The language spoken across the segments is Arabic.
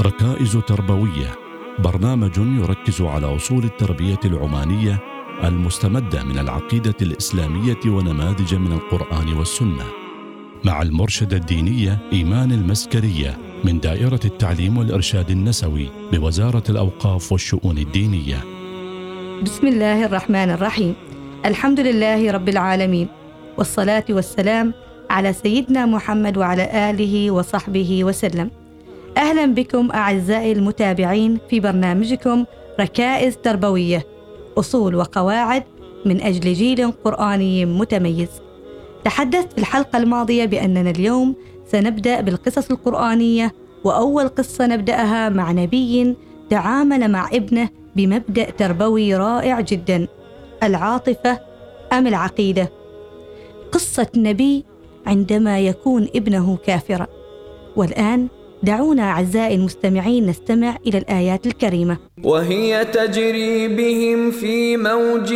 ركائز تربوية برنامج يركز على أصول التربية العمانية المستمدة من العقيدة الإسلامية ونماذج من القرآن والسنة. مع المرشدة الدينية إيمان المسكرية من دائرة التعليم والإرشاد النسوي بوزارة الأوقاف والشؤون الدينية. بسم الله الرحمن الرحيم. الحمد لله رب العالمين. والصلاة والسلام على سيدنا محمد وعلى آله وصحبه وسلم. أهلا بكم أعزائي المتابعين في برنامجكم ركائز تربوية أصول وقواعد من أجل جيل قرآني متميز. تحدثت في الحلقة الماضية بأننا اليوم سنبدأ بالقصص القرآنية وأول قصة نبدأها مع نبي تعامل مع ابنه بمبدأ تربوي رائع جدا العاطفة أم العقيدة؟ قصة نبي عندما يكون ابنه كافرا. والآن دعونا أعزائي المستمعين نستمع إلى الآيات الكريمة. وهي تجري بهم في موج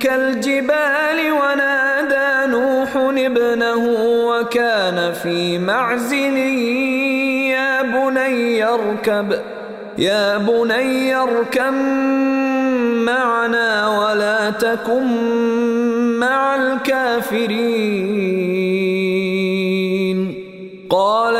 كالجبال ونادى نوح ابنه وكان في معزل. يا بني اركب يا بني اركب معنا ولا تكن مع الكافرين.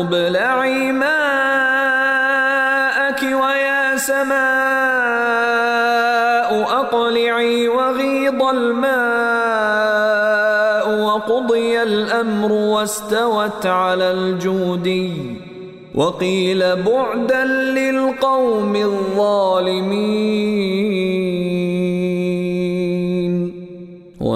ابلعي ماءك ويا سماء أقلعي وغيض الماء وقضي الأمر واستوت على الجودي وقيل بعدا للقوم الظالمين.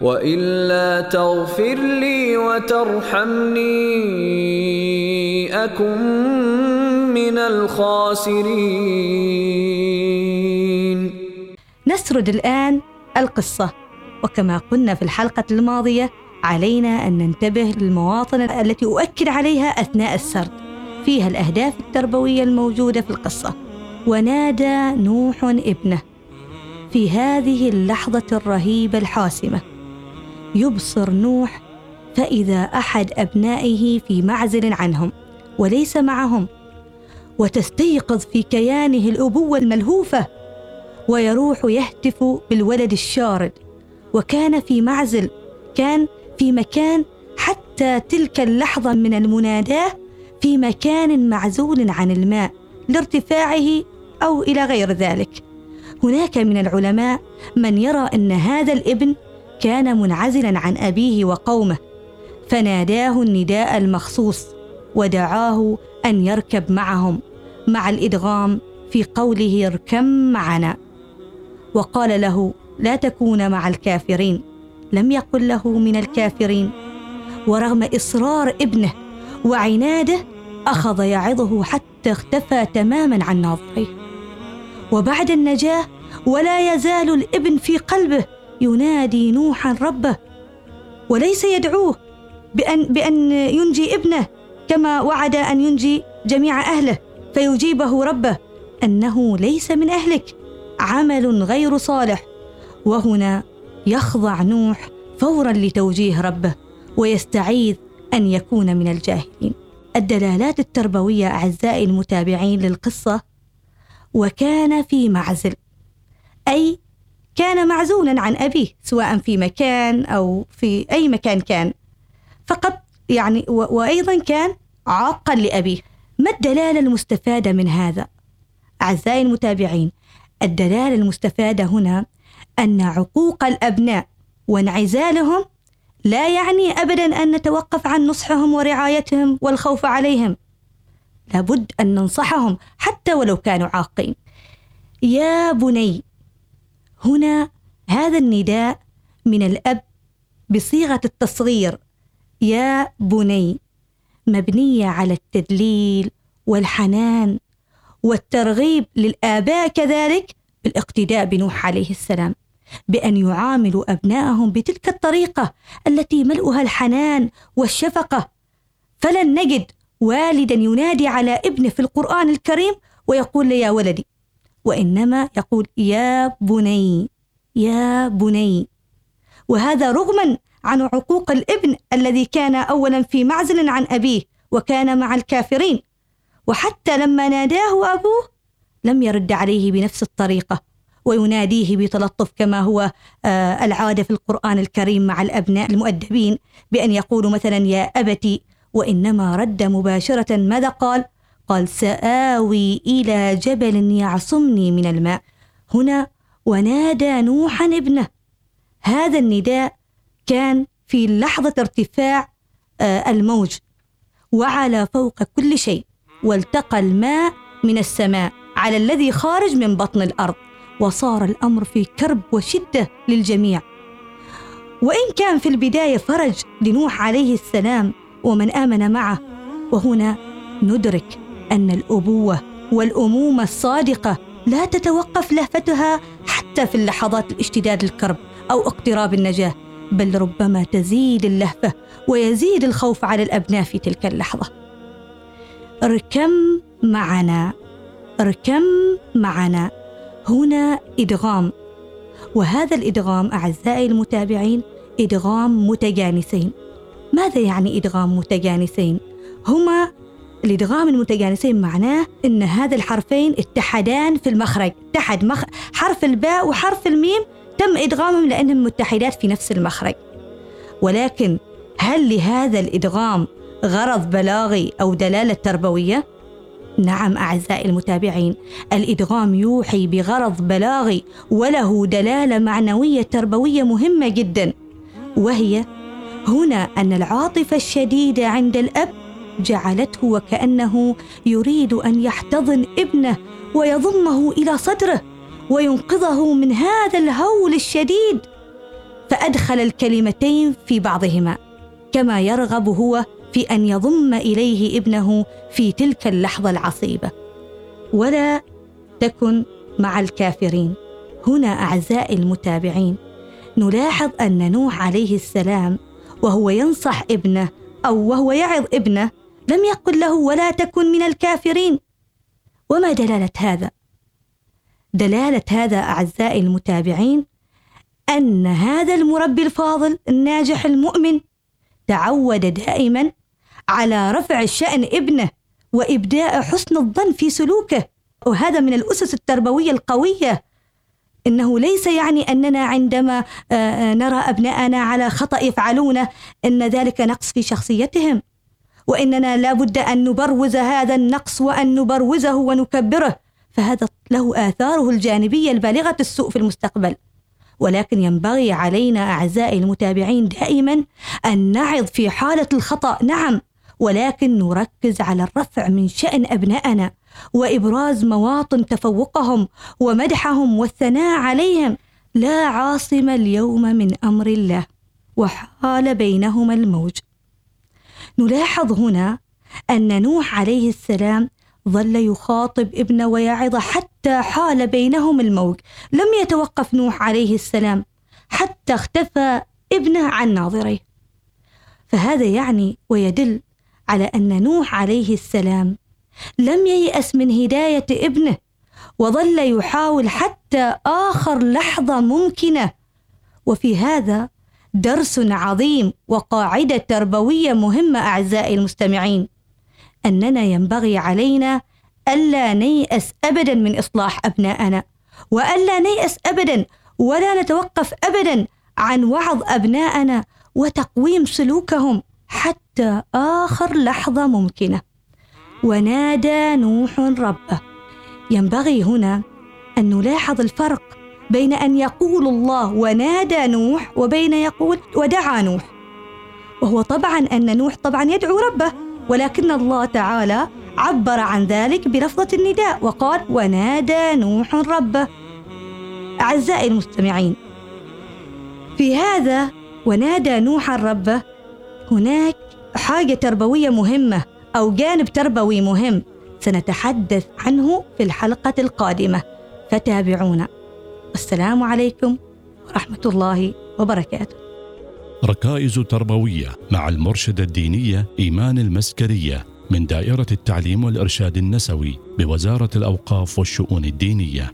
وإلا تغفر لي وترحمني أكن من الخاسرين. نسرد الآن القصة وكما قلنا في الحلقة الماضية علينا أن ننتبه للمواطن التي أؤكد عليها أثناء السرد فيها الأهداف التربوية الموجودة في القصة ونادى نوح ابنه في هذه اللحظة الرهيبة الحاسمة. يبصر نوح فإذا أحد أبنائه في معزل عنهم وليس معهم وتستيقظ في كيانه الأبوة الملهوفة ويروح يهتف بالولد الشارد وكان في معزل كان في مكان حتى تلك اللحظة من المناداه في مكان معزول عن الماء لارتفاعه أو إلى غير ذلك. هناك من العلماء من يرى أن هذا الابن كان منعزلا عن أبيه وقومه فناداه النداء المخصوص ودعاه أن يركب معهم مع الإدغام في قوله اركم معنا وقال له لا تكون مع الكافرين لم يقل له من الكافرين. ورغم إصرار ابنه وعناده أخذ يعظه حتى اختفى تماما عن ناظريه وبعد النجاة ولا يزال الابن في قلبه ينادي نوحا ربه وليس يدعوه بأن بأن ينجي ابنه كما وعد أن ينجي جميع أهله فيجيبه ربه أنه ليس من أهلك عمل غير صالح. وهنا يخضع نوح فورا لتوجيه ربه ويستعيذ أن يكون من الجاهلين. الدلالات التربوية أعزائي المتابعين للقصة وكان في معزل أي كان معزولا عن أبيه سواء في مكان أو في أي مكان كان. فقط يعني وأيضا كان عاقا لأبيه. ما الدلاله المستفاده من هذا؟ أعزائي المتابعين الدلاله المستفاده هنا أن عقوق الأبناء وانعزالهم لا يعني ابدا أن نتوقف عن نصحهم ورعايتهم والخوف عليهم. لابد أن ننصحهم حتى ولو كانوا عاقين. يا بني هنا هذا النداء من الأب بصيغة التصغير. يا بني مبنية على التدليل والحنان والترغيب للآباء كذلك بالاقتداء بنوح عليه السلام بأن يعاملوا أبنائهم بتلك الطريقة التي ملؤها الحنان والشفقة. فلن نجد والدا ينادي على ابنه في القرآن الكريم ويقول لي يا ولدي وإنما يقول يا بني يا بني وهذا رغما عن عقوق الابن الذي كان اولا في معزل عن أبيه وكان مع الكافرين وحتى لما ناداه أبوه لم يرد عليه بنفس الطريقة ويناديه بتلطف كما هو آه، العادة في القرآن الكريم مع الأبناء المؤدبين بأن يقولوا مثلا يا أبتي وإنما رد مباشرة ماذا قال؟ قال سآوي إلى جبل يعصمني من الماء. هنا ونادى نوحا ابنه. هذا النداء كان في لحظة ارتفاع آه، الموج وعلى فوق كل شيء والتقى الماء من السماء على الذي خارج من بطن الأرض وصار الأمر في كرب وشدة للجميع. وإن كان في البداية فرج لنوح عليه السلام ومن آمن معه وهنا ندرك أن الأبوة والأمومة الصادقة لا تتوقف لهفتها حتى في اللحظات الاشتداد الكرب أو اقتراب النجاة بل ربما تزيد اللهفة ويزيد الخوف على الأبناء في تلك اللحظة. اركم معنا اركم معنا. هنا إدغام وهذا الإدغام أعزائي المتابعين إدغام متجانسين. ماذا يعني إدغام متجانسين؟ هما الادغام المتجانسين معناه إن هذا الحرفين اتحدان في المخرج. اتحد مخ... حرف الباء وحرف الميم تم إدغامهم لأنهم متحدات في نفس المخرج. ولكن هل لهذا الإدغام غرض بلاغي أو دلالة تربوية؟ نعم أعزائي المتابعين الإدغام يوحي بغرض بلاغي وله دلالة معنوية تربوية مهمة جدا وهي هنا أن العاطفة الشديدة عند الأب جعلته وكأنه يريد أن يحتضن ابنه ويضمه إلى صدره وينقذه من هذا الهول الشديد. فأدخل الكلمتين في بعضهما كما يرغب هو في أن يضم إليه ابنه في تلك اللحظة العصيبة. ولا تكن مع الكافرين. هنا أعزائي المتابعين نلاحظ أن نوح عليه السلام وهو ينصح ابنه أو وهو يعظ ابنه لم يقل له ولا تكن من الكافرين. وما دلالة هذا؟ دلالة هذا أعزائي المتابعين أن هذا المربي الفاضل الناجح المؤمن تعود دائما على رفع شأن ابنه وإبداء حسن الظن في سلوكه. وهذا من الأسس التربوية القوية. إنه ليس يعني أننا عندما آه، آه، نرى أبناءنا على خطأ يفعلونه إن ذلك نقص في شخصيتهم. وإننا لابد أن نبروز هذا النقص وأن نبروزه ونكبره فهذا له آثاره الجانبية البالغة السوء في المستقبل. ولكن ينبغي علينا أعزائي المتابعين دائما أن نعظ في حالة الخطأ نعم ولكن نركز على الرفع من شأن ابنائنا وإبراز مواطن تفوقهم ومدحهم والثناء عليهم. لا عاصم اليوم من أمر الله وحال بينهما الموج. نلاحظ هنا أن نوح عليه السلام ظل يخاطب ابنه ويعظ حتى حال بينهم الموج لم يتوقف نوح عليه السلام حتى اختفى ابنه عن ناظريه فهذا يعني ويدل على أن نوح عليه السلام لم ييأس من هداية ابنه وظل يحاول حتى آخر لحظة ممكنة. وفي هذا درس عظيم وقاعدة تربوية مهمة أعزائي المستمعين. أننا ينبغي علينا ألا نيأس أبدا من إصلاح أبنائنا وألا نيأس أبدا ولا نتوقف أبدا عن وعظ أبنائنا وتقويم سلوكهم حتى آخر لحظة ممكنة. ونادى نوح ربه. ينبغي هنا أن نلاحظ الفرق بين أن يقول الله ونادى نوح وبين يقول ودعا نوح. وهو طبعا أن نوح طبعا يدعو ربه ولكن الله تعالى عبر عن ذلك بلفظة النداء وقال ونادى نوح ربه. أعزائي المستمعين في هذا ونادى نوح ربه هناك حاجة تربوية مهمة أو جانب تربوي مهم سنتحدث عنه في الحلقة القادمة. فتابعونا. والسلام عليكم ورحمة الله وبركاته. ركائز تربوية مع المرشدة الدينية إيمان المسكرية من دائرة التعليم والإرشاد النسوي بوزارة الأوقاف والشؤون الدينية.